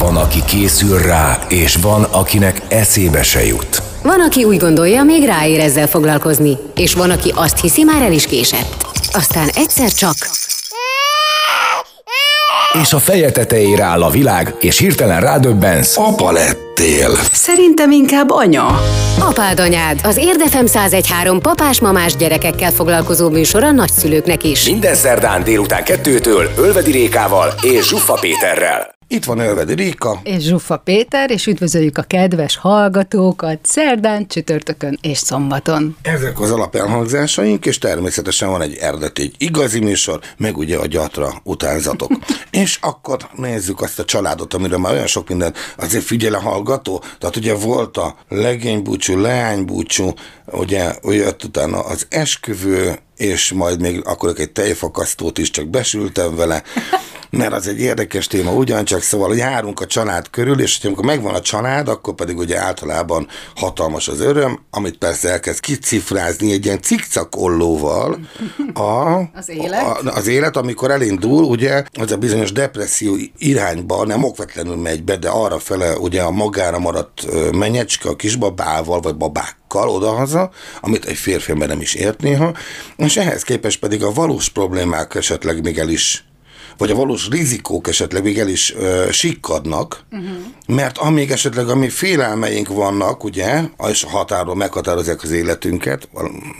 Van, aki készül rá, és van, akinek eszébe se jut. Van, aki úgy gondolja, még ráér ezzel foglalkozni, és van, aki azt hiszi, már el is késett. Aztán egyszer csak... És a feje tetejére áll a világ, és hirtelen rádöbbensz. Apa lettél. Szerintem inkább anya. Apád anyád, az Érdefem 1013 papás-mamás gyerekekkel foglalkozó műsor a nagyszülőknek is. Minden szerdán délután kettőtől Ölvedi Rékával és Zsuffa Péterrel. Itt van Ölvedi Réka. És Zsuffa Péter, és üdvözöljük a kedves hallgatókat szerdán, csütörtökön és szombaton. Ezek az alapelhangzásaink, és természetesen van egy eredeti, egy igazi műsor, meg ugye a gyatra utánzatok. és akkor nézzük azt a családot, amiről már olyan sok minden azért figyel a hallgató. Tehát ugye volt a legénybúcsú, leánybúcsú, ugye jött utána az esküvő, és majd még akkor egy tejfakasztót is csak besültem vele, mert az egy érdekes téma ugyancsak, szóval járunk a család körül, és amikor megvan a család, akkor pedig ugye általában hatalmas az öröm, amit persze elkezd kicifrázni egy ilyen cikcakollóval a, az, élet? A, az élet, amikor elindul, ugye az a bizonyos depresszió irányba nem okvetlenül megy be, de arra fele ugye a magára maradt menyecske a kisbabával, vagy babákkal odahaza, amit egy férfi ember nem is ért néha, és ehhez képest pedig a valós problémák esetleg még el is vagy a valós rizikók esetleg még el is ö, sikkadnak, uh-huh. mert amíg esetleg ami félelmeink vannak, ugye, és a határól meghatározzák az életünket,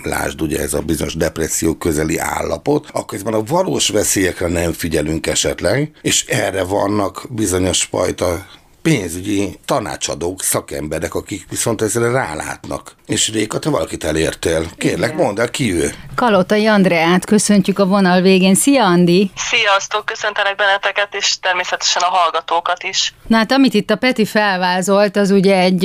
lásd ugye ez a bizonyos depresszió közeli állapot, akkor ezben a valós veszélyekre nem figyelünk esetleg, és erre vannak bizonyos fajta pénzügyi tanácsadók, szakemberek, akik viszont ezzel rálátnak. És Réka, te valakit elértél. Kérlek, mondd el, ki ő. Kalotai Andreát köszöntjük a vonal végén. Szia, Andi! Sziasztok, köszöntelek benneteket, és természetesen a hallgatókat is. Na hát, amit itt a Peti felvázolt, az ugye egy,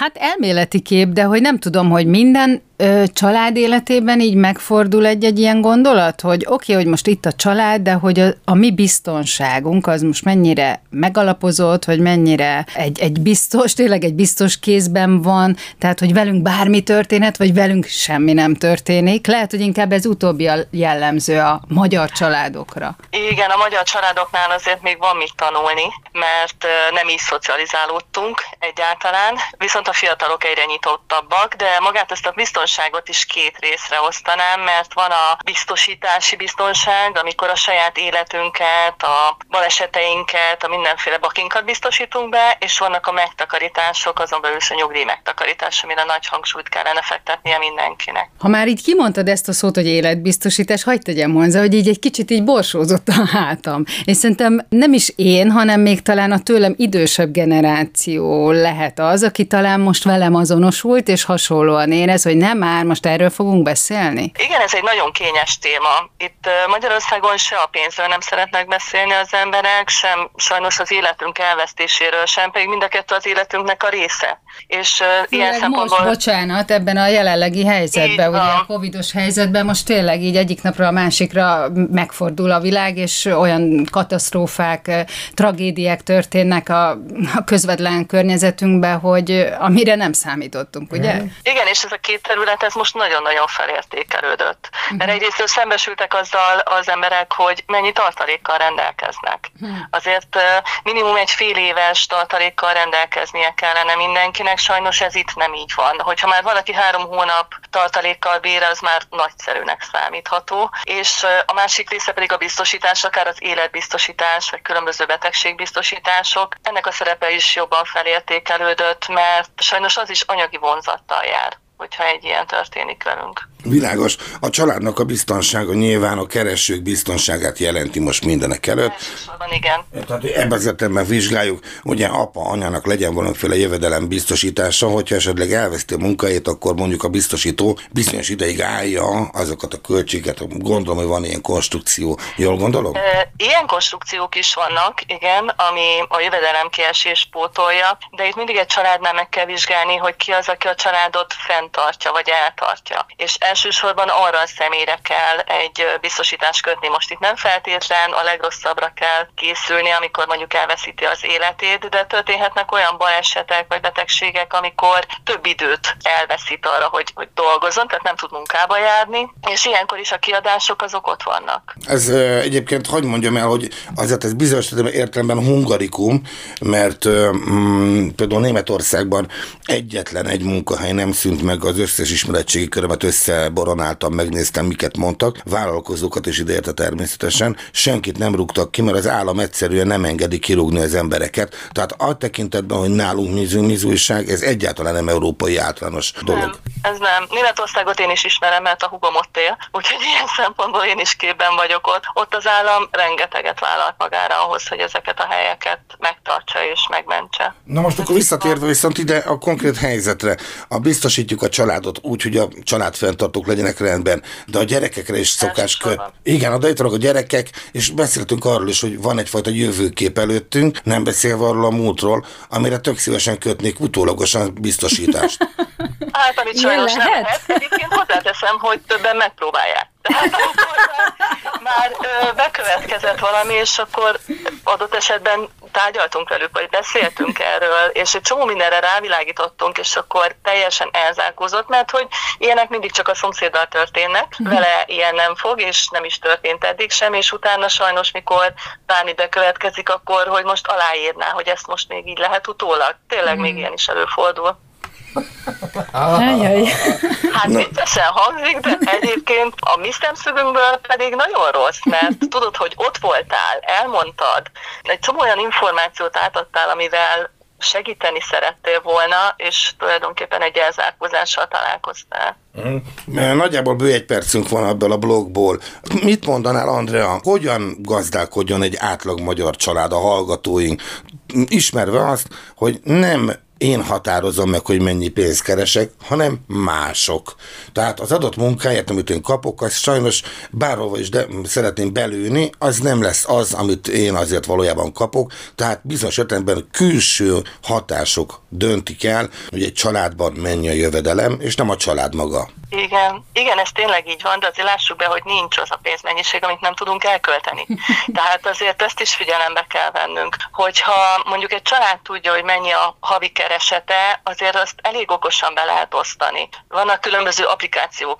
hát elméleti kép, de hogy nem tudom, hogy minden ö, család életében így megfordul egy-egy ilyen gondolat, hogy oké, okay, hogy most itt a család, de hogy a, a mi biztonságunk az most mennyire megalapozott, hogy mennyire egy, egy biztos, tényleg egy biztos kézben van, tehát hogy velünk bármi történhet, vagy velünk semmi nem történik. Lehet, hogy inkább ez utóbbi a jellemző a magyar családokra. Igen, a magyar családoknál azért még van mit tanulni, mert nem is szocializálódtunk egyáltalán, viszont a fiatalok egyre nyitottabbak, de magát ezt a biztonságot biztonságot is két részre osztanám, mert van a biztosítási biztonság, amikor a saját életünket, a baleseteinket, a mindenféle bakinkat biztosítunk be, és vannak a megtakarítások, azon belül is a nyugdíj megtakarítás, amire nagy hangsúlyt kellene fektetnie mindenkinek. Ha már így kimondtad ezt a szót, hogy életbiztosítás, hagyd tegyem hozzá, hogy így egy kicsit így borsózott a hátam. És szerintem nem is én, hanem még talán a tőlem idősebb generáció lehet az, aki talán most velem azonosult, és hasonlóan érez, hogy nem már most erről fogunk beszélni? Igen, ez egy nagyon kényes téma. Itt Magyarországon se a pénzről nem szeretnek beszélni az emberek, sem sajnos az életünk elvesztéséről, sem pedig mind a kettő az életünknek a része. És Főleg ilyen szempontból... most, bocsánat, ebben a jelenlegi helyzetben, ugye a covidos helyzetben most tényleg így egyik napra a másikra megfordul a világ, és olyan katasztrófák, tragédiák történnek a, a közvetlen környezetünkben, hogy amire nem számítottunk, ugye? Igen, és ez a két terület terület ez most nagyon-nagyon felértékelődött. Mert egyrészt szembesültek azzal az emberek, hogy mennyi tartalékkal rendelkeznek. Uh-huh. Azért minimum egy fél éves tartalékkal rendelkeznie kellene mindenkinek, sajnos ez itt nem így van. Hogyha már valaki három hónap tartalékkal bír, az már nagyszerűnek számítható. És a másik része pedig a biztosítás, akár az életbiztosítás, vagy különböző betegségbiztosítások. Ennek a szerepe is jobban felértékelődött, mert sajnos az is anyagi vonzattal jár hogyha egy ilyen történik velünk. Világos. A családnak a biztonsága nyilván a keresők biztonságát jelenti most mindenek előtt. Elsősorban igen. Tehát ebben az értelemben vizsgáljuk, ugye apa, anyának legyen valamiféle jövedelem biztosítása, hogyha esetleg elveszti a munkáját, akkor mondjuk a biztosító bizonyos ideig állja azokat a költségeket. Gondolom, hogy van ilyen konstrukció. Jól gondolom? Ilyen konstrukciók is vannak, igen, ami a jövedelem kiesés pótolja, de itt mindig egy családnál meg kell vizsgálni, hogy ki az, aki a családot fenntartja, vagy eltartja. És elsősorban arra a személyre kell egy biztosítást kötni. Most itt nem feltétlen a legrosszabbra kell készülni, amikor mondjuk elveszíti az életét, de történhetnek olyan balesetek vagy betegségek, amikor több időt elveszít arra, hogy, hogy dolgozzon, tehát nem tud munkába járni, és ilyenkor is a kiadások azok ott vannak. Ez egyébként, hogy mondjam el, hogy azért ez bizonyos értelemben hungarikum, mert mm, például Németországban egyetlen egy munkahely nem szűnt meg az összes ismeretségi körömet összeboronáltam, megnéztem, miket mondtak, vállalkozókat is ideérte természetesen, senkit nem rúgtak ki, mert az állam egyszerűen nem engedi kirúgni az embereket. Tehát a tekintetben, hogy nálunk mizú, mizújság, ez egyáltalán nem európai általános dolog. Nem, ez nem. Németországot én is ismerem, mert a hugom ott él, úgyhogy ilyen szempontból én is képben vagyok ott. Ott az állam rengeteget vállalt magára ahhoz, hogy ezeket a helyeket megtartsa és megmentse. Na most akkor visszatérve viszont ide a konkrét helyzetre. A biztosítjuk a családot úgy, hogy a családfenntartók legyenek rendben, de a gyerekekre is szokás kö... Igen, a a gyerekek, és beszéltünk arról is, hogy van egyfajta jövőkép előttünk, nem beszélve arról a múltról, amire tök szívesen kötnék utólagosan biztosítást. Hát, amit sajnos nem lehet. Egyébként hozzáteszem, hogy többen megpróbálják. Tehát akkor már, már ö, bekövetkezett valami, és akkor adott esetben tárgyaltunk velük, vagy beszéltünk erről, és egy csomó mindenre rávilágítottunk, és akkor teljesen elzárkózott, mert hogy ilyenek mindig csak a szomszéddal történnek, mhm. vele ilyen nem fog, és nem is történt eddig sem, és utána sajnos, mikor bármi bekövetkezik, akkor hogy most aláírná, hogy ezt most még így lehet utólag. Tényleg még mhm. ilyen is előfordul. Ajaj. Hát viccesen hangzik, de egyébként a mi szemszögünkből pedig nagyon rossz, mert tudod, hogy ott voltál, elmondtad, egy csomó olyan információt átadtál, amivel segíteni szerettél volna, és tulajdonképpen egy elzárkózással találkoztál. Mm. Nagyjából bő egy percünk van ebből a blogból. Mit mondanál, Andrea, hogyan gazdálkodjon egy átlag magyar család a hallgatóink, ismerve azt, hogy nem én határozom meg, hogy mennyi pénzt keresek, hanem mások. Tehát az adott munkáját, amit én kapok, az sajnos bárhova is de szeretném belőni, az nem lesz az, amit én azért valójában kapok. Tehát bizonyos értelemben külső hatások döntik el, hogy egy családban mennyi a jövedelem, és nem a család maga. Igen, igen, ez tényleg így van, de azért lássuk be, hogy nincs az a pénzmennyiség, amit nem tudunk elkölteni. Tehát azért ezt is figyelembe kell vennünk, hogyha mondjuk egy család tudja, hogy mennyi a havi keresete, azért azt elég okosan be lehet osztani. Vannak különböző applikációk,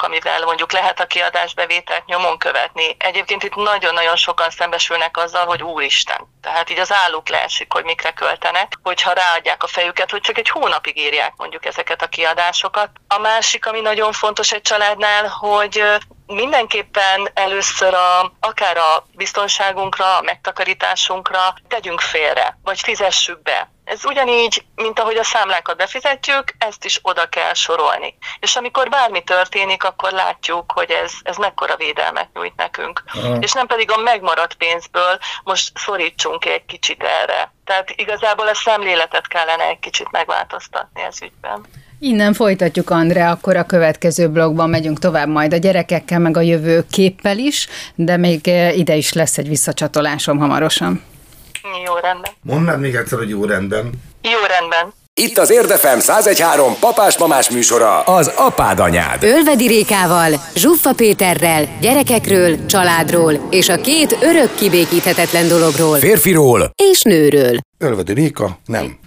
amivel mondjuk lehet a kiadásbevételt nyomon követni. Egyébként itt nagyon-nagyon sokan szembesülnek azzal, hogy úristen. Tehát így az álluk leesik, hogy mikre költenek, hogyha ráadják a fejüket, hogy csak egy hónapig írják mondjuk ezeket a kiadásokat. A másik, ami nagyon fontos egy családnál, hogy mindenképpen először a, akár a biztonságunkra, a megtakarításunkra tegyünk félre, vagy fizessük be. Ez ugyanígy, mint ahogy a számlákat befizetjük, ezt is oda kell sorolni. És amikor bármi történik, akkor látjuk, hogy ez, ez mekkora védelmet nyújt nekünk. Aha. És nem pedig a megmaradt pénzből most szorítsunk egy kicsit erre. Tehát igazából a szemléletet kellene egy kicsit megváltoztatni ez ügyben. Innen folytatjuk, Andrea, akkor a következő blogban megyünk tovább majd a gyerekekkel, meg a jövő képpel is, de még eh, ide is lesz egy visszacsatolásom hamarosan. Jó rendben. Mondd még egyszer, hogy jó rendben. Jó rendben. Itt az Érdefem 1013 papás-mamás műsora, az apád anyád. Ölvedi Rékával, Zsuffa Péterrel, gyerekekről, családról és a két örök kibékíthetetlen dologról. Férfiról és nőről. Ölvedi Réka? Nem.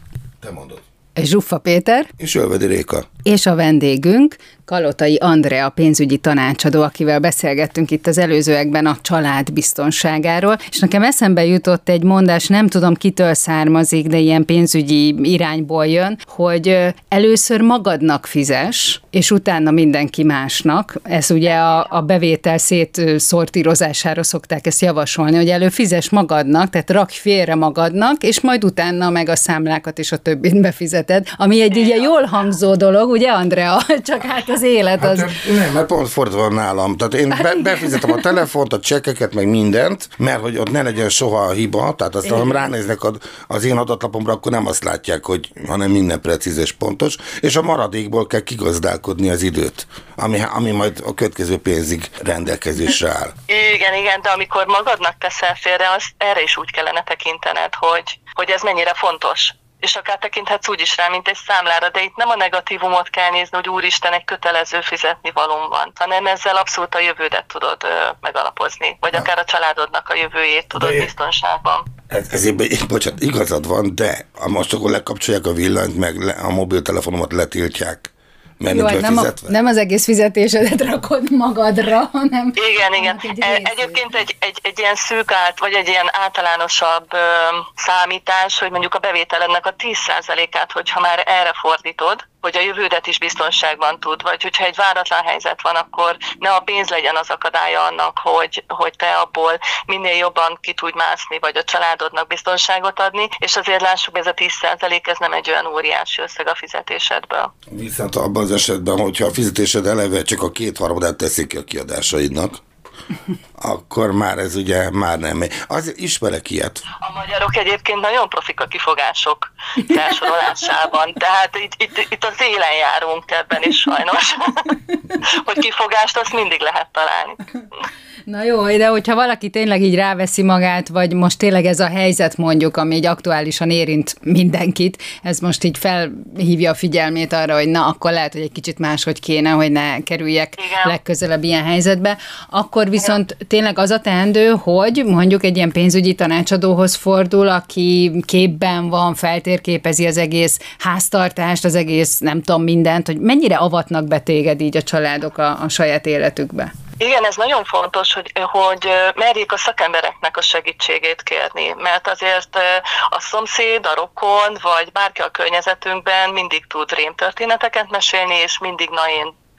Te mondod. Zsuffa Péter. És Ölvedi Réka. És a vendégünk, Kalotai Andrea pénzügyi tanácsadó, akivel beszélgettünk itt az előzőekben a család biztonságáról, és nekem eszembe jutott egy mondás, nem tudom kitől származik, de ilyen pénzügyi irányból jön, hogy először magadnak fizes, és utána mindenki másnak. Ez ugye a, a bevétel szétszortírozására szokták ezt javasolni, hogy elő fizes magadnak, tehát rakj félre magadnak, és majd utána meg a számlákat és a többit befizeted, ami egy ugye jól hangzó dolog, ugye Andrea? Csak hát az élet az... Hát, nem, mert pont fordítva van nálam. Tehát én be, befizetem a telefont, a csekkeket, meg mindent, mert hogy ott ne legyen soha a hiba, tehát azt, ha ránéznek az én adatlapomra, akkor nem azt látják, hogy hanem minden precíz és pontos, és a maradékból kell kigazdálkodni az időt, ami, ami majd a következő pénzig rendelkezésre áll. Igen, igen, de amikor magadnak teszel félre, azt erre is úgy kellene tekintened, hogy, hogy ez mennyire fontos és akár tekinthetsz úgy is rá, mint egy számlára, de itt nem a negatívumot kell nézni, hogy úristen, egy kötelező fizetni valóm van, hanem ezzel abszolút a jövődet tudod ö, megalapozni, vagy ja. akár a családodnak a jövőjét tudod de biztonságban. Ez, ezért, bocsánat, igazad van, de most akkor lekapcsolják a villanyt, meg le, a mobiltelefonomat letiltják Jó, hát nem, a, nem az egész fizetésedet rakod magadra, hanem... Igen, igen. Egy e, Egyébként egy, egy, egy ilyen szűk át, vagy egy ilyen általánosabb ö, számítás, hogy mondjuk a bevételednek a 10%-át, hogyha már erre fordítod, hogy a jövődet is biztonságban tud, vagy hogyha egy váratlan helyzet van, akkor ne a pénz legyen az akadálya annak, hogy, hogy te abból minél jobban ki tudj mászni, vagy a családodnak biztonságot adni, és azért lássuk, ez a 10% ez nem egy olyan óriási összeg a fizetésedből. Viszont abban az esetben, hogyha a fizetésed eleve csak a kétharmadát teszik ki a kiadásaidnak, akkor már ez ugye már nem. Az ismerek ilyet. A magyarok egyébként nagyon profik a kifogások felsorolásában, tehát itt, itt, itt az élen járunk ebben is sajnos, hogy kifogást azt mindig lehet találni. Na jó, de hogyha valaki tényleg így ráveszi magát, vagy most tényleg ez a helyzet mondjuk, ami így aktuálisan érint mindenkit, ez most így felhívja a figyelmét arra, hogy na, akkor lehet, hogy egy kicsit máshogy kéne, hogy ne kerüljek Igen. legközelebb ilyen helyzetbe, akkor viszont Igen. Tényleg az a teendő, hogy mondjuk egy ilyen pénzügyi tanácsadóhoz fordul, aki képben van, feltérképezi az egész háztartást, az egész nem tudom mindent, hogy mennyire avatnak be téged így a családok a, a saját életükbe? Igen, ez nagyon fontos, hogy, hogy merjék a szakembereknek a segítségét kérni, mert azért a szomszéd, a rokon, vagy bárki a környezetünkben mindig tud rémtörténeteket mesélni, és mindig na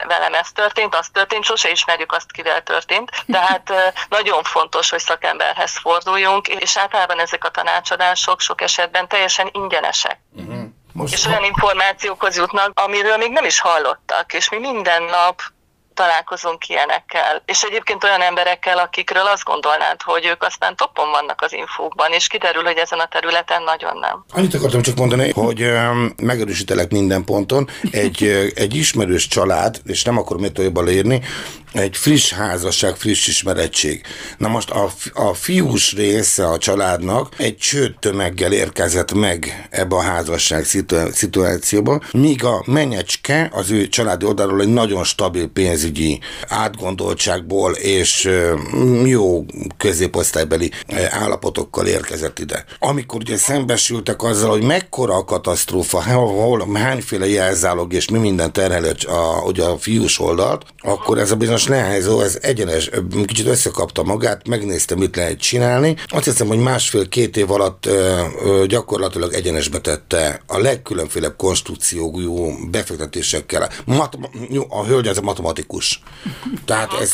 velem ez történt, az történt, sose ismerjük azt, kivel történt. Tehát nagyon fontos, hogy szakemberhez forduljunk, és általában ezek a tanácsadások sok esetben teljesen ingyenesek. Uh-huh. Most és olyan információkhoz jutnak, amiről még nem is hallottak, és mi minden nap találkozunk ilyenekkel. És egyébként olyan emberekkel, akikről azt gondolnád, hogy ők aztán toppon vannak az infókban, és kiderül, hogy ezen a területen nagyon nem. Annyit akartam csak mondani, hogy megerősítelek minden ponton. Egy, egy ismerős család, és nem akarom itt jobban leírni, egy friss házasság, friss ismerettség. Na most a, a fiús része a családnak egy csőd tömeggel érkezett meg ebbe a házasság szitu- szituációba, míg a menyecske az ő családi oldalról egy nagyon stabil pénzügyi átgondoltságból és jó középosztálybeli állapotokkal érkezett ide. Amikor ugye szembesültek azzal, hogy mekkora a katasztrófa, hol, hányféle jelzálog és mi minden terhelő a, ugye a fiús oldalt, akkor ez a bizonyos most Nehezó, ez egyenes, kicsit összekapta magát, megnézte, mit lehet csinálni. Azt hiszem, hogy másfél-két év alatt ö, ö, gyakorlatilag egyenesbe tette a legkülönfélebb konstrukciójú befektetésekkel. Mat- a hölgy az a matematikus. Tehát ez...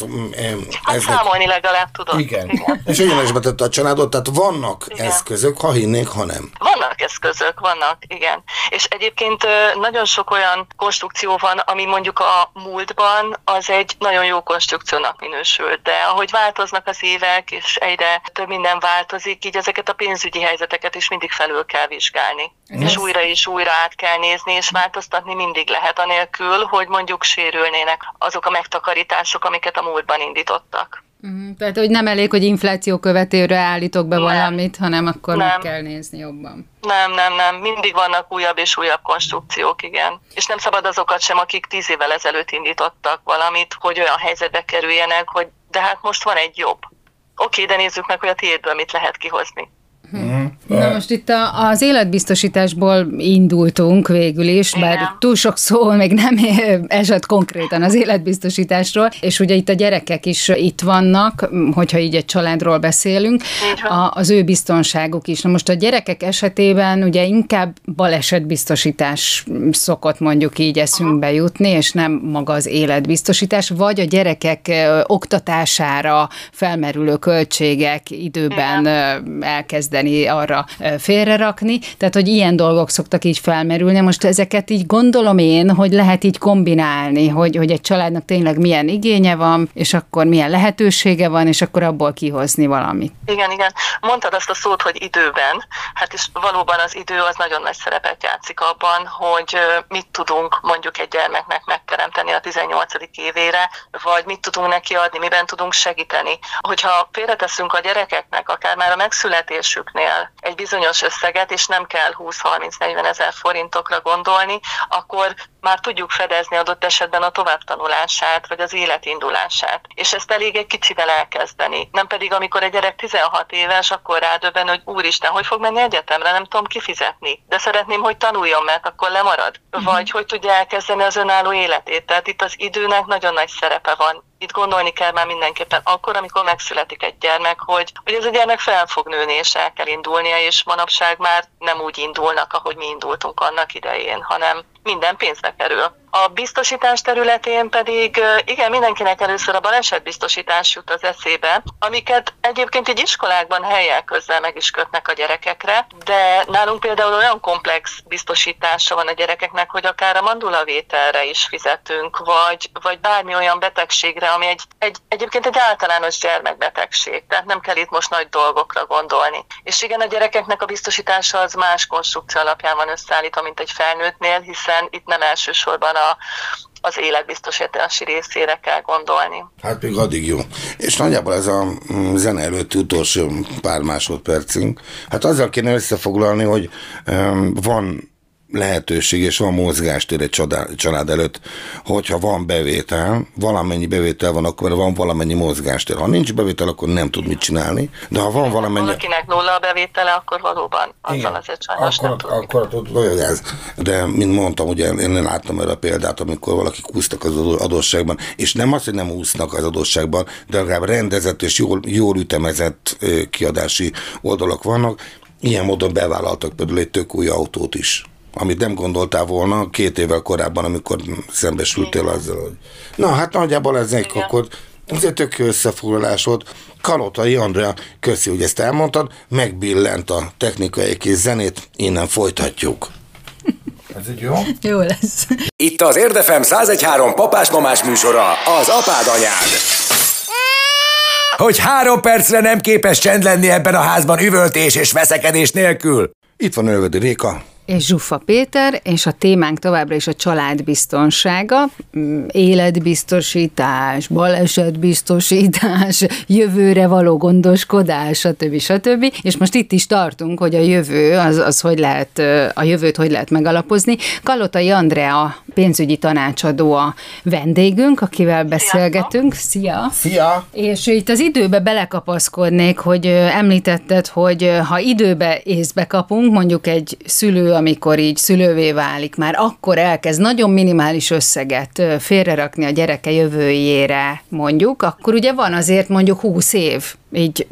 Hát ez számolni legalább tudod. Igen. igen. És egyenesbe tette a családot, tehát vannak igen. eszközök, ha hinnénk, ha nem. Vannak eszközök, vannak, igen. És egyébként nagyon sok olyan konstrukció van, ami mondjuk a múltban az egy nagyon jó jó konstrukciónak minősült, de ahogy változnak az évek, és egyre több minden változik, így ezeket a pénzügyi helyzeteket is mindig felül kell vizsgálni. Ez és újra és újra át kell nézni, és változtatni mindig lehet, anélkül, hogy mondjuk sérülnének azok a megtakarítások, amiket a múltban indítottak. Mm, tehát, hogy nem elég, hogy infláció követőre állítok be nem. valamit, hanem akkor nem. meg kell nézni jobban. Nem, nem, nem. Mindig vannak újabb és újabb konstrukciók, igen. És nem szabad azokat sem, akik tíz évvel ezelőtt indítottak valamit, hogy olyan helyzetbe kerüljenek, hogy de hát most van egy jobb. Oké, de nézzük meg, hogy a tiédből mit lehet kihozni. Mm-hmm. Na most itt a, az életbiztosításból indultunk végül is, Igen. bár túl sok szó még nem esett konkrétan az életbiztosításról, és ugye itt a gyerekek is itt vannak, hogyha így egy családról beszélünk, a, az ő biztonságuk is. Na most a gyerekek esetében ugye inkább balesetbiztosítás szokott mondjuk így eszünkbe jutni, és nem maga az életbiztosítás, vagy a gyerekek oktatására felmerülő költségek időben Igen. Elkezdeni arra félrerakni, tehát hogy ilyen dolgok szoktak így felmerülni. Most ezeket így gondolom én, hogy lehet így kombinálni, hogy, hogy egy családnak tényleg milyen igénye van, és akkor milyen lehetősége van, és akkor abból kihozni valamit. Igen, igen. Mondtad azt a szót, hogy időben. Hát és valóban az idő az nagyon nagy szerepet játszik abban, hogy mit tudunk mondjuk egy gyermeknek megteremteni a 18. évére, vagy mit tudunk neki adni, miben tudunk segíteni. Hogyha félreteszünk a gyerekeknek, akár már a megszületésüknél egy bizonyos összeget, és nem kell 20-30-40 ezer forintokra gondolni, akkor már tudjuk fedezni adott esetben a továbbtanulását, vagy az életindulását. És ezt elég egy kicsivel elkezdeni. Nem pedig, amikor egy gyerek 16 éves, akkor rádöbben, hogy úristen, hogy fog menni egyetemre, nem tudom kifizetni. De szeretném, hogy tanuljon, mert akkor lemarad. Uh-huh. Vagy hogy tudja elkezdeni az önálló életét. Tehát itt az időnek nagyon nagy szerepe van itt gondolni kell már mindenképpen akkor, amikor megszületik egy gyermek, hogy, hogy ez a gyermek fel fog nőni, és el kell indulnia, és manapság már nem úgy indulnak, ahogy mi indultunk annak idején, hanem minden pénzbe kerül. A biztosítás területén pedig igen, mindenkinek először a balesetbiztosítás jut az eszébe, amiket egyébként egy iskolákban helyek közzel meg is kötnek a gyerekekre, de nálunk például olyan komplex biztosítása van a gyerekeknek, hogy akár a mandulavételre is fizetünk, vagy, vagy bármi olyan betegségre, ami egy, egy, egyébként egy általános gyermekbetegség, tehát nem kell itt most nagy dolgokra gondolni. És igen, a gyerekeknek a biztosítása az más konstrukció alapján van összeállítva, mint egy felnőttnél, hiszen itt nem elsősorban a, az életbiztosítási részére kell gondolni. Hát még addig jó. És nagyjából ez a mm, zene előtti utolsó pár másodpercünk, hát azzal kéne összefoglalni, hogy um, van lehetőség és van mozgástér egy család előtt, hogyha van bevétel, valamennyi bevétel van, akkor van valamennyi mozgástér. Ha nincs bevétel, akkor nem tud mit csinálni, de ha van valamennyi... Valakinek nulla a bevétele, akkor valóban azzal Igen. azért sajnos akkor, nem Akkor tud olyan ez. De, mint mondtam, ugye én láttam erre a példát, amikor valaki úsztak az adósságban, és nem az, hogy nem úsznak az adósságban, de legalább rendezett és jól, jól ütemezett kiadási oldalak vannak, ilyen módon bevállaltak például egy tök új autót is amit nem gondoltál volna két évvel korábban, amikor szembesültél azzal, hogy... Na, hát nagyjából ez egy akkor ez egy tök összefoglalás volt. Kalotai Andrea, köszi, hogy ezt elmondtad, megbillent a technikai kis zenét, innen folytatjuk. Ez így jó? Jó lesz. Itt az Érdefem 1013 papás-mamás műsora, az apád anyád. Hogy három percre nem képes csend lenni ebben a házban üvöltés és veszekedés nélkül. Itt van Ölvedi Réka és Zsuffa Péter, és a témánk továbbra is a családbiztonsága, mm, életbiztosítás, balesetbiztosítás, jövőre való gondoskodás, stb. stb. És most itt is tartunk, hogy a jövő, az, az hogy lehet, a jövőt hogy lehet megalapozni. Kalotai Andrea, pénzügyi tanácsadó a vendégünk, akivel beszélgetünk. Szia! Szia! És itt az időbe belekapaszkodnék, hogy említetted, hogy ha időbe észbe kapunk, mondjuk egy szülő amikor így szülővé válik, már akkor elkezd nagyon minimális összeget félrerakni a gyereke jövőjére, mondjuk, akkor ugye van azért mondjuk 20 év, így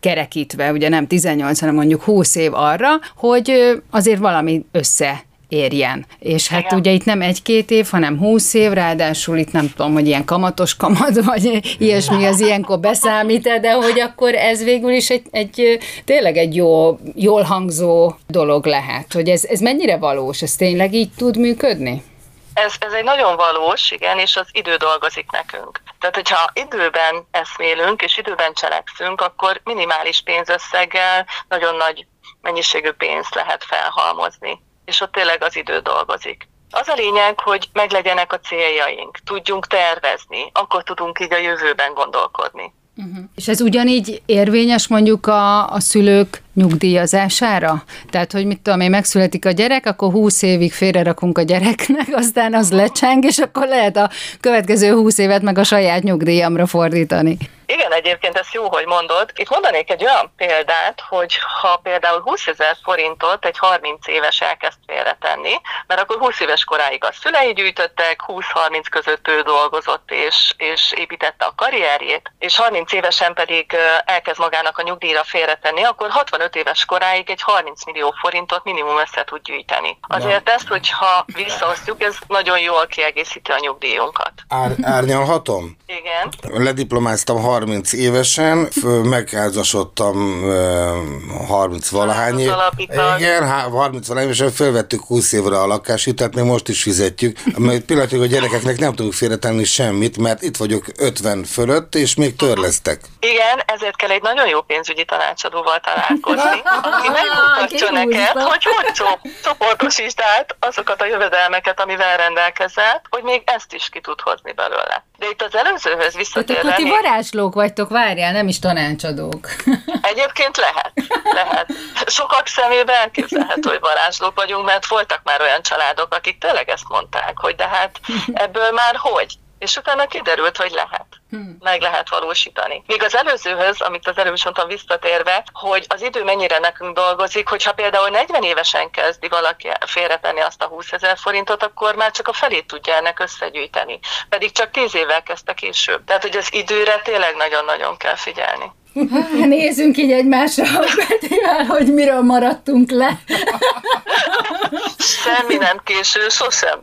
kerekítve, ugye nem 18, hanem mondjuk 20 év arra, hogy azért valami össze érjen. És hát Igen. ugye itt nem egy-két év, hanem húsz év, ráadásul itt nem tudom, hogy ilyen kamatos kamat, vagy ilyesmi az ilyenkor beszámít de hogy akkor ez végül is egy, egy tényleg egy jó, jól hangzó dolog lehet. Hogy ez, ez mennyire valós? Ez tényleg így tud működni? Ez, ez egy nagyon valós, igen, és az idő dolgozik nekünk. Tehát, hogyha időben eszmélünk és időben cselekszünk, akkor minimális pénzösszeggel nagyon nagy mennyiségű pénzt lehet felhalmozni és ott tényleg az idő dolgozik. Az a lényeg, hogy meglegyenek a céljaink, tudjunk tervezni, akkor tudunk így a jövőben gondolkodni. Uh-huh. És ez ugyanígy érvényes mondjuk a, a szülők nyugdíjazására? Tehát, hogy mit tudom én, megszületik a gyerek, akkor 20 évig félrerakunk a gyereknek, aztán az lecseng, és akkor lehet a következő 20 évet meg a saját nyugdíjamra fordítani. Igen, egyébként ez jó, hogy mondod. Itt mondanék egy olyan példát, hogy ha például 20 ezer forintot egy 30 éves elkezd félretenni, mert akkor 20 éves koráig a szülei gyűjtöttek, 20-30 között ő dolgozott és, és építette a karrierjét, és 30 évesen pedig elkezd magának a nyugdíjra félretenni, akkor 65 éves koráig egy 30 millió forintot minimum össze tud gyűjteni. Azért ezt, hogyha visszaosztjuk, ez nagyon jól kiegészíti a nyugdíjunkat. Ár, árnyalhatom? Igen. Lediplomáztam 30 évesen, megházasodtam 30 valahány év. Igen, 30 valahány évesen fölvettük 20 évre a lakáshitelt, még most is fizetjük. Mert pillanatig a gyerekeknek nem tudunk félretenni semmit, mert itt vagyok 50 fölött, és még törlesztek. Igen, ezért kell egy nagyon jó pénzügyi tanácsadóval találkozni dolgozni, aki megmutatja neked, hogy hogy csoportosítsd át azokat a jövedelmeket, amivel rendelkezel, hogy még ezt is ki tud hozni belőle. De itt az előzőhöz visszatérve... Tehát akkor ti varázslók vagytok, várjál, nem is tanácsadók. Egyébként lehet, lehet. Sokak szemében elképzelhető, hogy varázslók vagyunk, mert voltak már olyan családok, akik tényleg ezt mondták, hogy de hát ebből már hogy? És utána kiderült, hogy lehet. Hmm. Meg lehet valósítani. Még az előzőhöz, amit az előbb mondtam visszatérve, hogy az idő mennyire nekünk dolgozik, hogyha például 40 évesen kezdi valaki félretenni azt a 20 ezer forintot, akkor már csak a felét tudja ennek összegyűjteni. Pedig csak 10 évvel kezdte később. Tehát, hogy az időre tényleg nagyon-nagyon kell figyelni. Nézzünk így egymásra, Petivel, hogy miről maradtunk le. Semmi nem késő, sosem.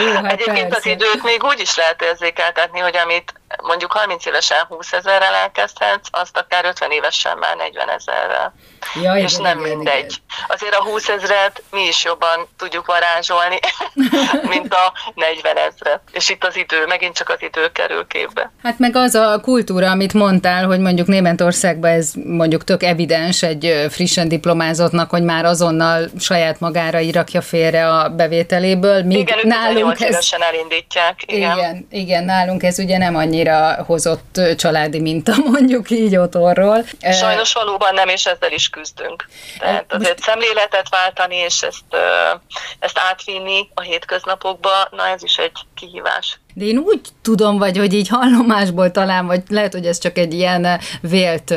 Jó, hát Egyébként persze. az időt még úgy is lehet érzékeltetni, hogy amit mondjuk 30 évesen 20 ezerrel elkezdhetsz, azt akár 50 évesen már 40 ezerrel. Ja, és igen, nem igen, mindegy. Igen. Azért a 20 ezret mi is jobban tudjuk varázsolni, mint a 40 ezret. És itt az idő, megint csak az idő kerül képbe. Hát meg az a kultúra, amit mondtál, hogy mondjuk Németországban ez mondjuk tök evidens egy frissen diplomázottnak, hogy már azonnal saját magára irakja félre a bevételéből. Míg igen, nálunk ez... elindítják. Igen. igen, igen, nálunk ez ugye nem annyira hozott családi minta, mondjuk így otthonról. Sajnos valóban nem, és ezzel is küzdünk. Tehát azért Most... szemléletet váltani, és ezt, ezt átvinni a hétköznapokba, na ez is egy kihívás. De én úgy tudom, vagy hogy így hallomásból talán, vagy lehet, hogy ez csak egy ilyen vélt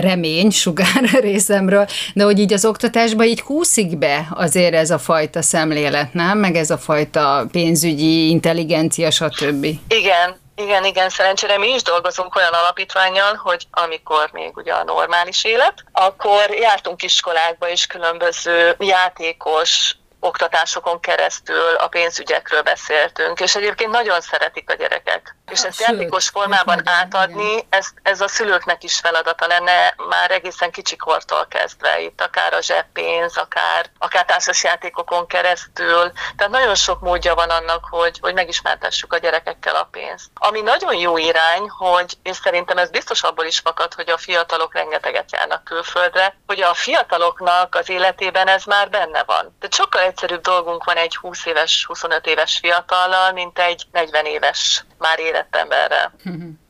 remény sugár részemről, de hogy így az oktatásban így húszik be azért ez a fajta szemlélet, nem? Meg ez a fajta pénzügyi intelligencia, stb. Igen, igen, igen, szerencsére mi is dolgozunk olyan alapítványal, hogy amikor még ugye a normális élet, akkor jártunk iskolákba is különböző játékos oktatásokon keresztül a pénzügyekről beszéltünk, és egyébként nagyon szeretik a gyerekek. És ezt játékos formában átadni, ez, ez a szülőknek is feladata lenne már egészen kicsikortól kezdve, itt akár a zseppénz, akár, akár társasjátékokon keresztül. Tehát nagyon sok módja van annak, hogy, hogy megismertessük a gyerekekkel a pénzt. Ami nagyon jó irány, hogy és szerintem ez biztos abból is fakad, hogy a fiatalok rengeteget járnak külföldre, hogy a fiataloknak az életében ez már benne van. Tehát sokkal egyszerűbb dolgunk van egy 20 éves, 25 éves fiatallal, mint egy 40 éves már érett.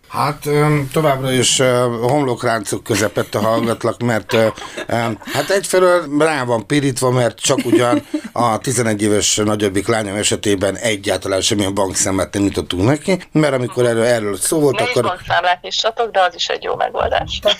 Hát továbbra is homlokráncok közepette hallgatlak, mert hát egyfelől rá van pirítva, mert csak ugyan a 11 éves nagyobbik lányom esetében egyáltalán semmilyen bankszemlet nem nyitottunk neki, mert amikor erről, erről szó volt, Mi akkor... Mi bankszámlát nyissatok, de az is egy jó megoldás. Tehát,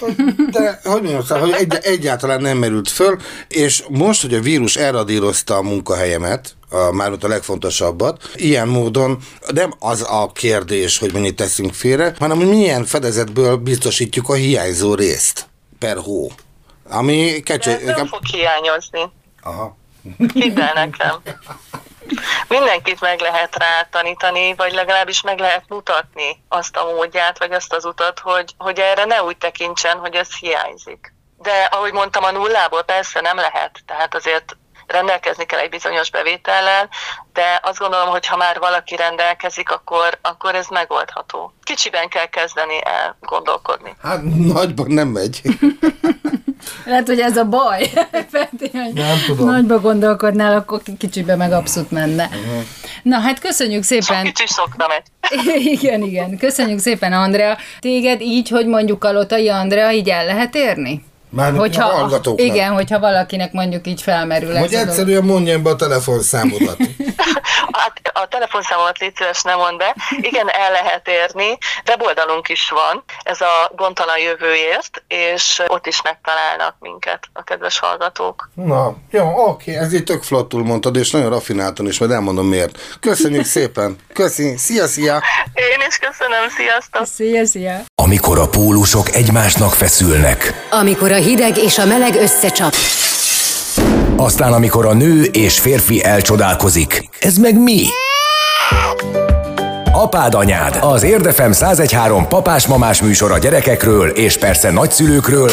de hogy mondjam, szóval, hogy egy, egyáltalán nem merült föl, és most, hogy a vírus elradírozta a munkahelyemet, mármint a legfontosabbat. Ilyen módon nem az a kérdés, hogy mennyit teszünk félre, hanem hogy milyen fedezetből biztosítjuk a hiányzó részt per hó. Ami kecső... nem fog hiányozni. Aha. Hidd el nekem. Mindenkit meg lehet rá tanítani, vagy legalábbis meg lehet mutatni azt a módját, vagy azt az utat, hogy, hogy erre ne úgy tekintsen, hogy ez hiányzik. De ahogy mondtam, a nullából persze nem lehet. Tehát azért rendelkezni kell egy bizonyos bevétellel, de azt gondolom, hogy ha már valaki rendelkezik, akkor, akkor ez megoldható. Kicsiben kell kezdeni el gondolkodni. Hát nagyban nem megy. Lehet, hogy ez a baj. nem tudom. Nagyba gondolkodnál, akkor kicsibe meg abszolút menne. Uh-huh. Na hát köszönjük szépen. Sok kicsi szokna megy. igen, igen. Köszönjük szépen, Andrea. Téged így, hogy mondjuk a Lotai Andrea, így el lehet érni? Már hogyha, a hallgatóknak. Igen, hogyha valakinek mondjuk így felmerül. Hogy egyszerűen mondjam be a telefonszámodat. hát a telefonszámomat légy szíves, nem mond be. Igen, el lehet érni. Weboldalunk is van, ez a Gondtalan Jövőért, és ott is megtalálnak minket a kedves hallgatók. Na, jó, oké, ez így tök flottul mondtad, és nagyon raffináltan is, majd elmondom miért. Köszönjük szépen. Köszi, szia, szia. Én is köszönöm, sziasztok. Szia, szia. Amikor a pólusok egymásnak feszülnek. Amikor a hideg és a meleg összecsap. Aztán, amikor a nő és férfi elcsodálkozik. Ez meg mi? Apád anyád, az Érdefem 1013 papás-mamás műsor a gyerekekről és persze nagyszülőkről,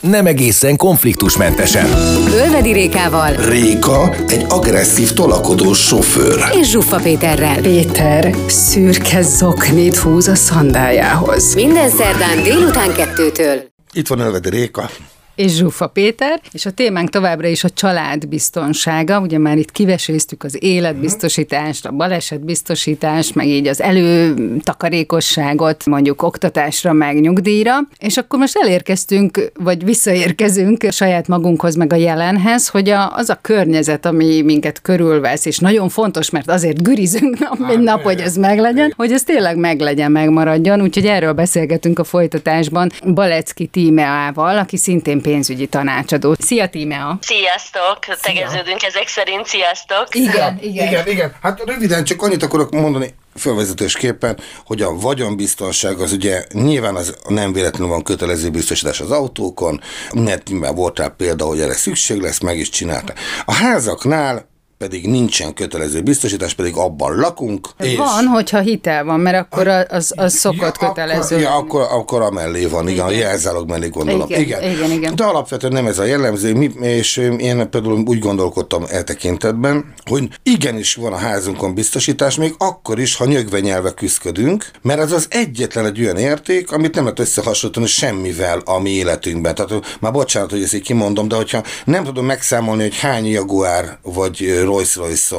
nem egészen konfliktusmentesen. Ölvedi Rékával. Réka egy agresszív tolakodó sofőr. És Zsuffa Péterrel. Péter szürke zoknit húz a szandájához. Minden szerdán délután kettőtől. Itt van Ölvedi Réka. És Zsufa Péter, és a témánk továbbra is a család biztonsága. Ugye már itt kiveséztük az életbiztosítást, a balesetbiztosítást, meg így az előtakarékosságot, mondjuk oktatásra, meg nyugdíjra, és akkor most elérkeztünk, vagy visszaérkezünk saját magunkhoz, meg a jelenhez, hogy a, az a környezet, ami minket körülvesz, és nagyon fontos, mert azért gürizünk nap, egy nap, hogy ez meglegyen, hogy ez tényleg meglegyen, megmaradjon. Úgyhogy erről beszélgetünk a folytatásban Balecki Tímeával, aki szintén pénzügyi tanácsadó. Szia Tímea! Sziasztok! Tegeződünk ezek szerint, sziasztok! Igen, igen. Igen, igen. Hát röviden csak annyit akarok mondani, fölvezetésképpen, hogy a vagyonbiztonság az ugye nyilván az nem véletlenül van kötelező biztosítás az autókon, mert már volt rá példa, hogy erre szükség lesz, meg is csinálta. A házaknál pedig nincsen kötelező biztosítás, pedig abban lakunk. És Van, hogyha hitel van, mert akkor az, az szokott ja, kötelező. Akkor, ja, akkor, akkor amellé van, igen, a jelzálog mellé gondolom. Igen, igen, igen. De alapvetően nem ez a jellemző, mi, és én például úgy gondolkodtam e tekintetben, hogy igenis van a házunkon biztosítás, még akkor is, ha nyögve nyelve küzdködünk, mert ez az egyetlen egy olyan érték, amit nem lehet összehasonlítani semmivel a mi életünkben. Tehát már bocsánat, hogy ezt így kimondom, de hogyha nem tudom megszámolni, hogy hány Jaguar vagy Rolls royce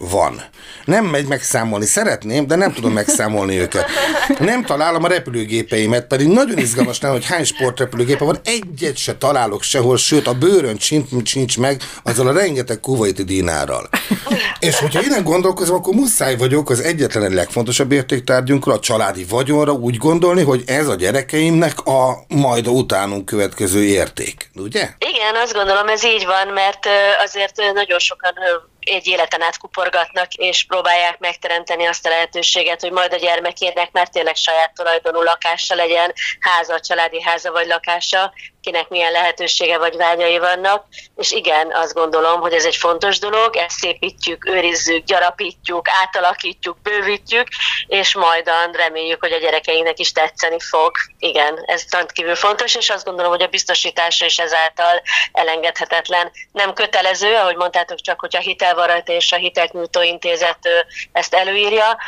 van. Nem megy megszámolni, szeretném, de nem tudom megszámolni őket. Nem találom a repülőgépeimet, pedig nagyon izgalmas lenne, hogy hány sportrepülőgépe van, egyet se találok sehol, sőt a bőrön sincs, sincs meg azzal a rengeteg kuvaiti dinárral. És hogyha innen gondolkozom, akkor muszáj vagyok az egyetlen egy legfontosabb értéktárgyunkra, a családi vagyonra úgy gondolni, hogy ez a gyerekeimnek a majd utánunk következő érték. Ugye? Igen, azt gondolom ez így van, mert azért nagyon sokan egy életen át kuporgatnak, és próbálják megteremteni azt a lehetőséget, hogy majd a gyermekének már tényleg saját tulajdonú lakása legyen, háza, családi háza vagy lakása, kinek milyen lehetősége vagy vágyai vannak, és igen, azt gondolom, hogy ez egy fontos dolog, ezt szépítjük, őrizzük, gyarapítjuk, átalakítjuk, bővítjük, és majdan reméljük, hogy a gyerekeinknek is tetszeni fog. Igen, ez rendkívül fontos, és azt gondolom, hogy a biztosítása is ezáltal elengedhetetlen. Nem kötelező, ahogy mondtátok, csak hogy a hitelvarat és a hitelnyújtó intézet ezt előírja,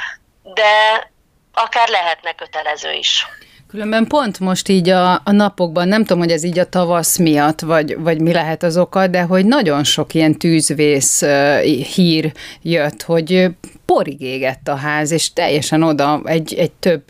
de akár lehetne kötelező is. Különben pont most így a, a napokban, nem tudom, hogy ez így a tavasz miatt, vagy, vagy mi lehet az oka, de hogy nagyon sok ilyen tűzvész hír jött, hogy porig égett a ház, és teljesen oda egy, egy több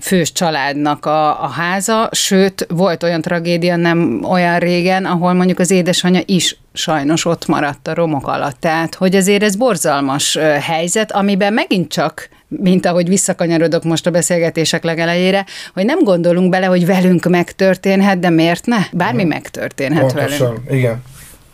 fős családnak a, a háza, sőt, volt olyan tragédia nem olyan régen, ahol mondjuk az édesanyja is sajnos ott maradt a romok alatt. Tehát, hogy azért ez borzalmas helyzet, amiben megint csak mint ahogy visszakanyarodok most a beszélgetések legelejére, hogy nem gondolunk bele, hogy velünk megtörténhet, de miért ne? Bármi megtörténhet velünk. Pontosan, igen.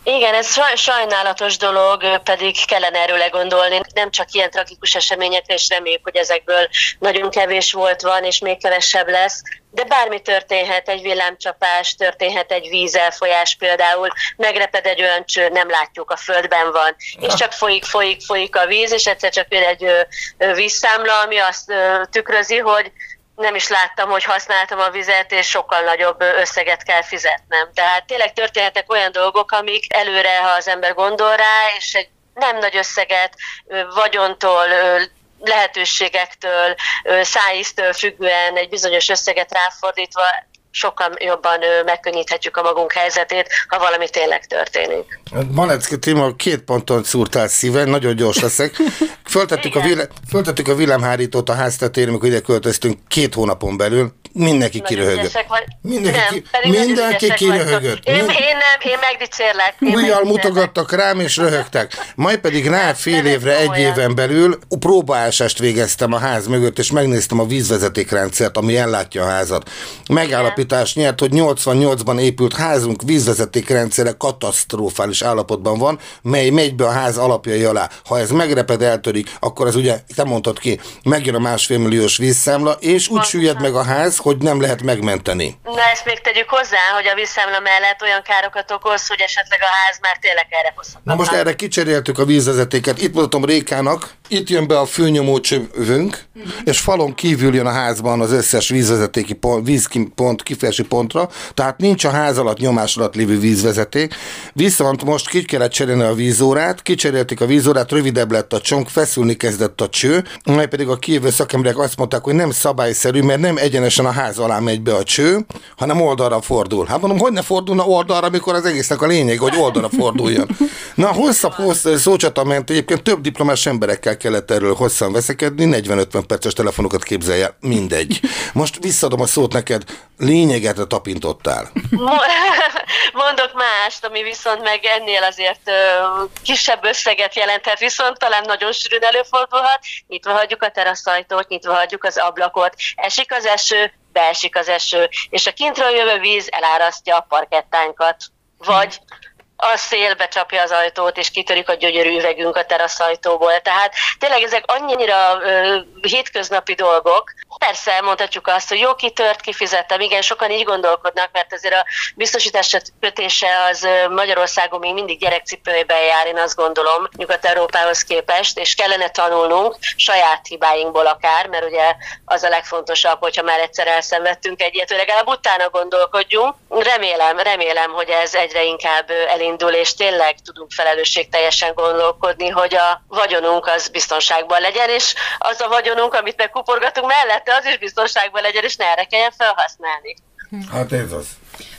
Igen, ez saj- sajnálatos dolog, pedig kellene erről gondolni. Nem csak ilyen tragikus eseményekre, és reméljük, hogy ezekből nagyon kevés volt van, és még kevesebb lesz. De bármi történhet, egy villámcsapás, történhet egy vízelfolyás például, megreped egy olyan cső, nem látjuk, a földben van, és csak folyik, folyik, folyik a víz, és egyszer csak jön egy vízszámla, ami azt tükrözi, hogy nem is láttam, hogy használtam a vizet, és sokkal nagyobb összeget kell fizetnem. Tehát tényleg történhetnek olyan dolgok, amik előre, ha az ember gondol rá, és egy nem nagy összeget vagyontól, lehetőségektől, szájíztől függően egy bizonyos összeget ráfordítva sokkal jobban megkönnyíthetjük a magunk helyzetét, ha valami tényleg történik. Malecki Timo, két ponton szúrtál szíven, nagyon gyors leszek. Föltettük a, villám, föltettük a villámhárítót a háztetére, amikor ide költöztünk két hónapon belül. Mindenki kiröhögött. vagy. Mindenki, nem, ki, mindenki kiröhögött. Én, Mind- én nem, én megdicsérlek. Én megdicsérlek. mutogattak rám, és röhögtek. Majd pedig rá fél ez évre, egy komolyan. éven belül próbaásást végeztem a ház mögött, és megnéztem a vízvezetékrendszert, ami ellátja a házat. Megállapítás nyert, hogy 88-ban épült házunk vízvezetékrendszere katasztrofális állapotban van, mely megy be a ház alapjai alá. Ha ez megreped, eltörik, akkor az ugye, te mondtad ki, megjön a másfél milliós vízszámla, és úgy süllyed meg a ház, hogy nem lehet megmenteni. Na ezt még tegyük hozzá, hogy a visszamla mellett olyan károkat okoz, hogy esetleg a ház már tényleg erre hozható. Na most erre kicseréltük a vízvezetéket. Itt mutatom Rékának, itt jön be a főnyomó csövünk, és falon kívül jön a házban az összes vízvezetéki pont, vízpont, kifejezési pontra, tehát nincs a ház alatt nyomás alatt lévő vízvezeték. Viszont most ki kellett cserélni a vízórát, kicserélték a vízórát, rövidebb lett a csonk, feszülni kezdett a cső, majd pedig a kijövő szakemberek azt mondták, hogy nem szabályszerű, mert nem egyenesen a ház alá megy be a cső, hanem oldalra fordul. Hát mondom, hogy ne fordulna oldalra, amikor az egésznek a lényeg, hogy oldalra forduljon. Na, hosszabb hossz, szócsata ment, egyébként több diplomás emberekkel kellett erről hosszan veszekedni, 40-50 perces telefonokat képzelje, mindegy. Most visszadom a szót neked, lényeget tapintottál. Mondok mást, ami viszont meg ennél azért kisebb összeget jelenthet, viszont talán nagyon sűrűn előfordulhat. Nyitva hagyjuk a teraszajtót, nyitva hagyjuk az ablakot, esik az eső, beesik az eső, és a kintről jövő víz elárasztja a parkettánkat. Vagy a szél becsapja az ajtót, és kitörik a gyönyörű üvegünk a teraszajtóból. Tehát tényleg ezek annyira ö, hétköznapi dolgok. Persze mondhatjuk azt, hogy jó, kitört, kifizettem. Igen, sokan így gondolkodnak, mert azért a biztosítás kötése az Magyarországon még mindig gyerekcipőjében jár, én azt gondolom, Nyugat-Európához képest, és kellene tanulnunk saját hibáinkból akár, mert ugye az a legfontosabb, hogyha már egyszer elszenvedtünk egyet, hogy legalább utána gondolkodjunk. Remélem, remélem, hogy ez egyre inkább elindul, és tényleg tudunk felelősségteljesen gondolkodni, hogy a vagyonunk az biztonságban legyen, és az a vagyonunk, amit megkuporgatunk mellette, az is biztonságban legyen, és ne erre kelljen felhasználni. Hát ez az.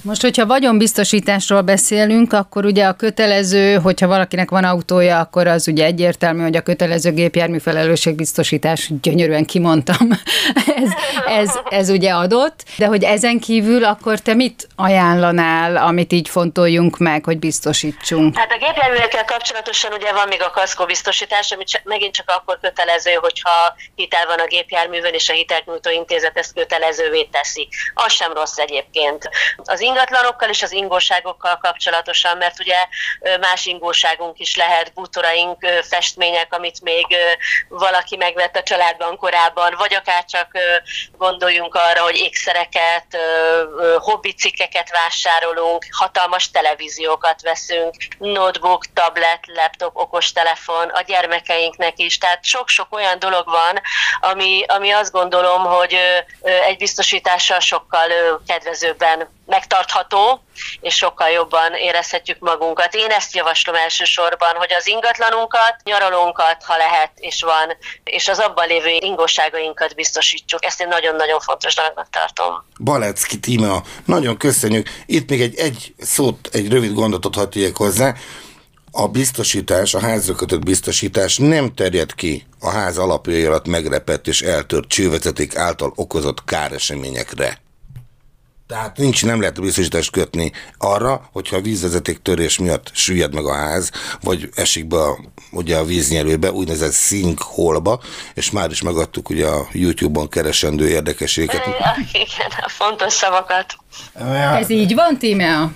Most, hogyha vagyonbiztosításról beszélünk, akkor ugye a kötelező, hogyha valakinek van autója, akkor az ugye egyértelmű, hogy a kötelező gépjármű felelősségbiztosítás, gyönyörűen kimondtam, ez, ez, ez ugye adott, de hogy ezen kívül akkor te mit ajánlanál, amit így fontoljunk meg, hogy biztosítsunk? Hát a gépjárművekkel kapcsolatosan ugye van még a kaszkó biztosítás, ami csak, megint csak akkor kötelező, hogyha hitel van a gépjárművön, és a hitelnyújtó intézet ezt kötelezővé teszi. Az sem rossz egyébként. Az ingatlanokkal és az ingóságokkal kapcsolatosan, mert ugye más ingóságunk is lehet, bútoraink, festmények, amit még valaki megvett a családban korábban, vagy akár csak gondoljunk arra, hogy ékszereket, hobbicikkeket vásárolunk, hatalmas televíziókat veszünk, notebook, tablet, laptop, okostelefon, a gyermekeinknek is. Tehát sok-sok olyan dolog van, ami, ami azt gondolom, hogy egy biztosítással sokkal kedvezőbben megtartható, és sokkal jobban érezhetjük magunkat. Én ezt javaslom elsősorban, hogy az ingatlanunkat, nyaralónkat, ha lehet és van, és az abban lévő ingóságainkat biztosítsuk. Ezt én nagyon-nagyon fontos dolognak tartom. Balecki Tíma, nagyon köszönjük. Itt még egy, egy szót, egy rövid gondotot hadd hozzá a biztosítás, a házra kötött biztosítás nem terjed ki a ház alapjai alatt megrepett és eltört csővezeték által okozott káreseményekre. Tehát nincs, nem lehet biztosítást kötni arra, hogyha a vízvezeték törés miatt süllyed meg a ház, vagy esik be a, ugye a víznyelőbe, úgynevezett sinkholba, és már is megadtuk ugye a YouTube-on keresendő érdekességeket. Igen, a fontos szavakat. Ez így van, Tímea?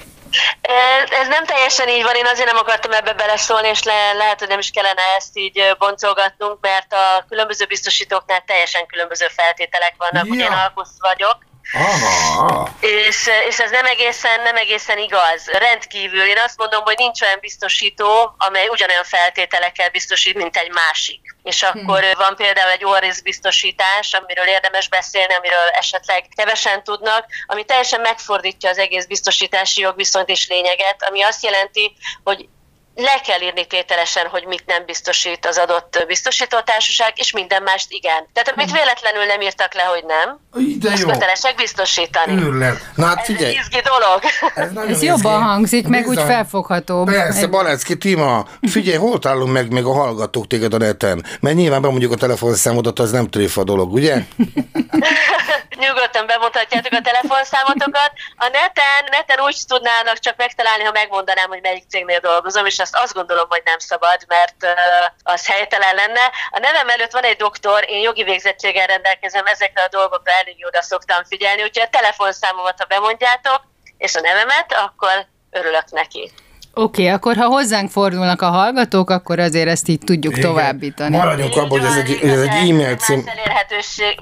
Ez nem teljesen így van, én azért nem akartam ebbe beleszólni, és le, lehet, hogy nem is kellene ezt így boncolgatnunk, mert a különböző biztosítóknál teljesen különböző feltételek vannak. Ja. Én alkusz vagyok, Aha. És, és ez nem egészen, nem egészen igaz. Rendkívül. Én azt mondom, hogy nincs olyan biztosító, amely ugyanolyan feltételekkel biztosít, mint egy másik. És hm. akkor hmm. van például egy orris biztosítás, amiről érdemes beszélni, amiről esetleg kevesen tudnak, ami teljesen megfordítja az egész biztosítási jogviszonyt és lényeget, ami azt jelenti, hogy le kell írni tételesen, hogy mit nem biztosít az adott biztosítótársaság, és minden mást igen. Tehát amit véletlenül nem írtak le, hogy nem, De azt kötelesek biztosítani. Őrlet. Na hát figyelj. Ez egy izgi dolog. Ez, Ez jobban hangzik, meg Bizony. úgy felfogható. Persze, egy... Balecki Tima, figyelj, hol találunk meg még a hallgatók téged a neten? Mert nyilván bemondjuk a telefonszámodat, az nem tréfa dolog, ugye? Nyugodtan bemondhatjátok a telefonszámotokat. A neten, neten úgy tudnának csak megtalálni, ha megmondanám, hogy melyik cégnél dolgozom, és azt azt gondolom, hogy nem szabad, mert az helytelen lenne. A nevem előtt van egy doktor, én jogi végzettséggel rendelkezem, ezekre a dolgokra elég oda szoktam figyelni, úgyhogy a telefonszámomat, ha bemondjátok, és a nevemet, akkor örülök neki. Oké, okay, akkor ha hozzánk fordulnak a hallgatók, akkor azért ezt így tudjuk Igen. továbbítani. Maradjunk abban, hogy ez egy, ez egy e-mail cím.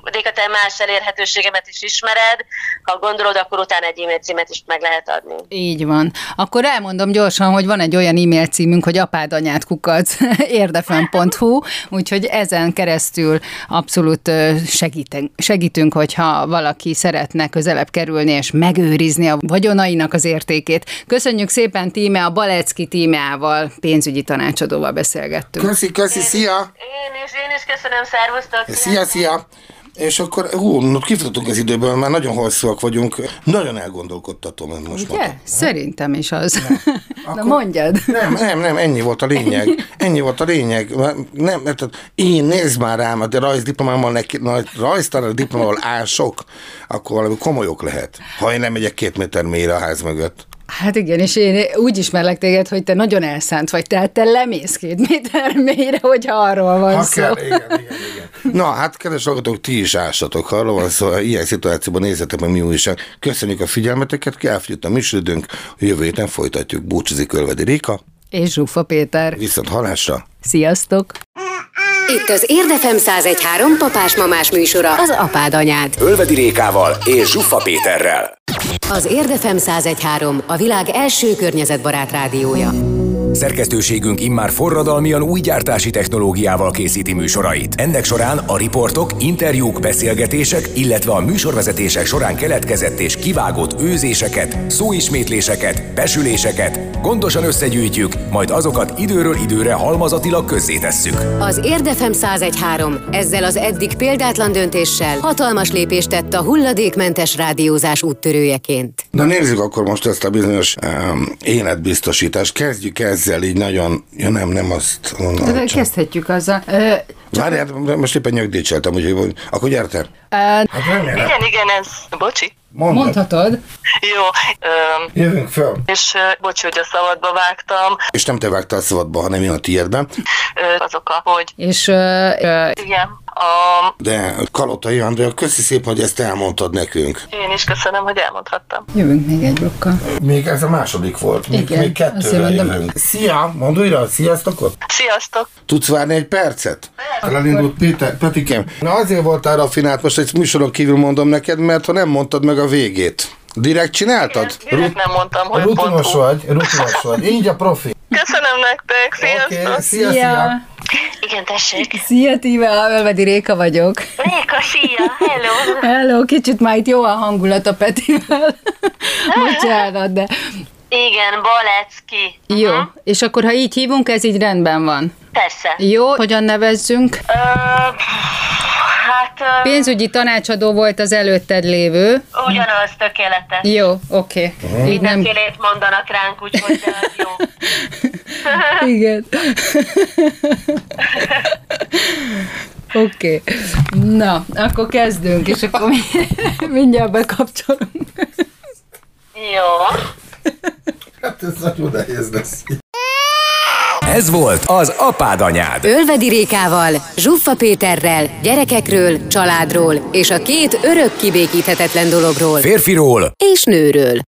Réka, te más elérhetőségemet is ismered, ha gondolod, akkor utána egy e-mail címet is meg lehet adni. Így van. Akkor elmondom gyorsan, hogy van egy olyan e-mail címünk, hogy apádanyát kukac érdefem.hu, úgyhogy ezen keresztül abszolút segítünk, segítünk, hogyha valaki szeretne közelebb kerülni és megőrizni a vagyonainak az értékét. Köszönjük szépen, Tíme, a Balecki tímával, pénzügyi tanácsadóval beszélgettünk. Köszi, köszi, szia! Én is, én is köszönöm, szervusztok! Szia, szia! És akkor, hú, kifutottunk az időből, már nagyon hosszúak vagyunk. Nagyon elgondolkodtatom most Ugye? Szerintem is az. Na mondjad. Nem, nem, nem, ennyi volt a lényeg. Ennyi volt a lényeg. Nem, nem tehát én nézd már rám, de rajzdiplomámmal, neki, nagy rajztanár diplomával ások, akkor valami komolyok lehet. Ha én nem megyek két méter mélyre a ház mögött. Hát igen, és én úgy ismerlek téged, hogy te nagyon elszánt vagy, tehát te lemész két méter mélyre, hogyha arról van Ha szó. kell, igen, igen, igen. Na, hát kedves hallgatók, ti is ássatok, arról van szó, ilyen szituációban nézzetek meg mi újság. Köszönjük a figyelmeteket, elfogyott a műsoridőnk, jövő héten folytatjuk. Búcsúzik Ölvedi Réka, És Zsufa Péter. viszont halásra. Sziasztok! Itt az Érdefem 1013 papás-mamás műsora, az apád anyád. Ölvedi Rékával és Zsuffa Péterrel. Az Érdefem 1013 a világ első környezetbarát rádiója. Szerkesztőségünk immár forradalmian új gyártási technológiával készíti műsorait. Ennek során a riportok, interjúk, beszélgetések, illetve a műsorvezetések során keletkezett és kivágott őzéseket, szóismétléseket, besüléseket gondosan összegyűjtjük, majd azokat időről időre halmazatilag közzétesszük. Az Érdefem 1013 ezzel az eddig példátlan döntéssel hatalmas lépést tett a hulladékmentes rádiózás úttörőjeként. Na nézzük akkor most ezt a bizonyos um, életbiztosítást. Kezdjük ezzel így nagyon, ja nem, nem azt mondom. De csak- kezdhetjük azzal. Ö, Várjál, most éppen nyögdícseltem, úgyhogy akkor gyertek. ö, Hát remélem. Igen, igen, ez... Bocsi. Mondod. mondhatod. Jó, öm, Jövünk föl. és bocs, hogy a szabadba vágtam. És nem te vágtál a szabadba, hanem én a tiédben. Ö, azok a, hogy És ö, ö, igen, a, De Kalotai Andrea, köszi szépen, hogy ezt elmondtad nekünk. én is köszönöm, hogy elmondhattam. jövünk még egy blokkal. Még ez a második volt. Még, Igen, még kettőre jövünk. Szia, mondd újra, sziasztok! Sziasztok! Tudsz várni egy percet? Elindult Péter, Petikem. Na azért voltál rafinált, most egy műsoron kívül mondom neked, mert ha nem mondtad meg a végét. Direkt csináltad? Direkt nem mondtam, hogy Rutinos pont vagy, rutinos vagy. Így a profi. Köszönöm nektek, sziasztok! szia, szia. Igen, tessék. Szia, Tíve, Ölvedi Réka vagyok. Réka, szia, hello. Hello, kicsit már itt jó a hangulat a Petivel. Bocsánat, de Igen, Balecki. jó. És akkor, ha így hívunk, ez így rendben van. Persze. Jó, hogyan nevezzünk? Ö, hát, ö, Pénzügyi tanácsadó volt az előtted lévő. ugyanaz tökéletes. Jó, oké. Okay. Így nem... Mindenfélét mondanak ránk, úgyhogy jó. Igen. Oké. Okay. Na, akkor kezdünk, és akkor mi, mindjárt bekapcsolunk. Jó. Hát ez nagyon nehéz lesz. Ez volt az Apád Anyád. Ölvedi Rékával, Zsuffa Péterrel, gyerekekről, családról és a két örök kibékíthetetlen dologról Férfiról és nőről.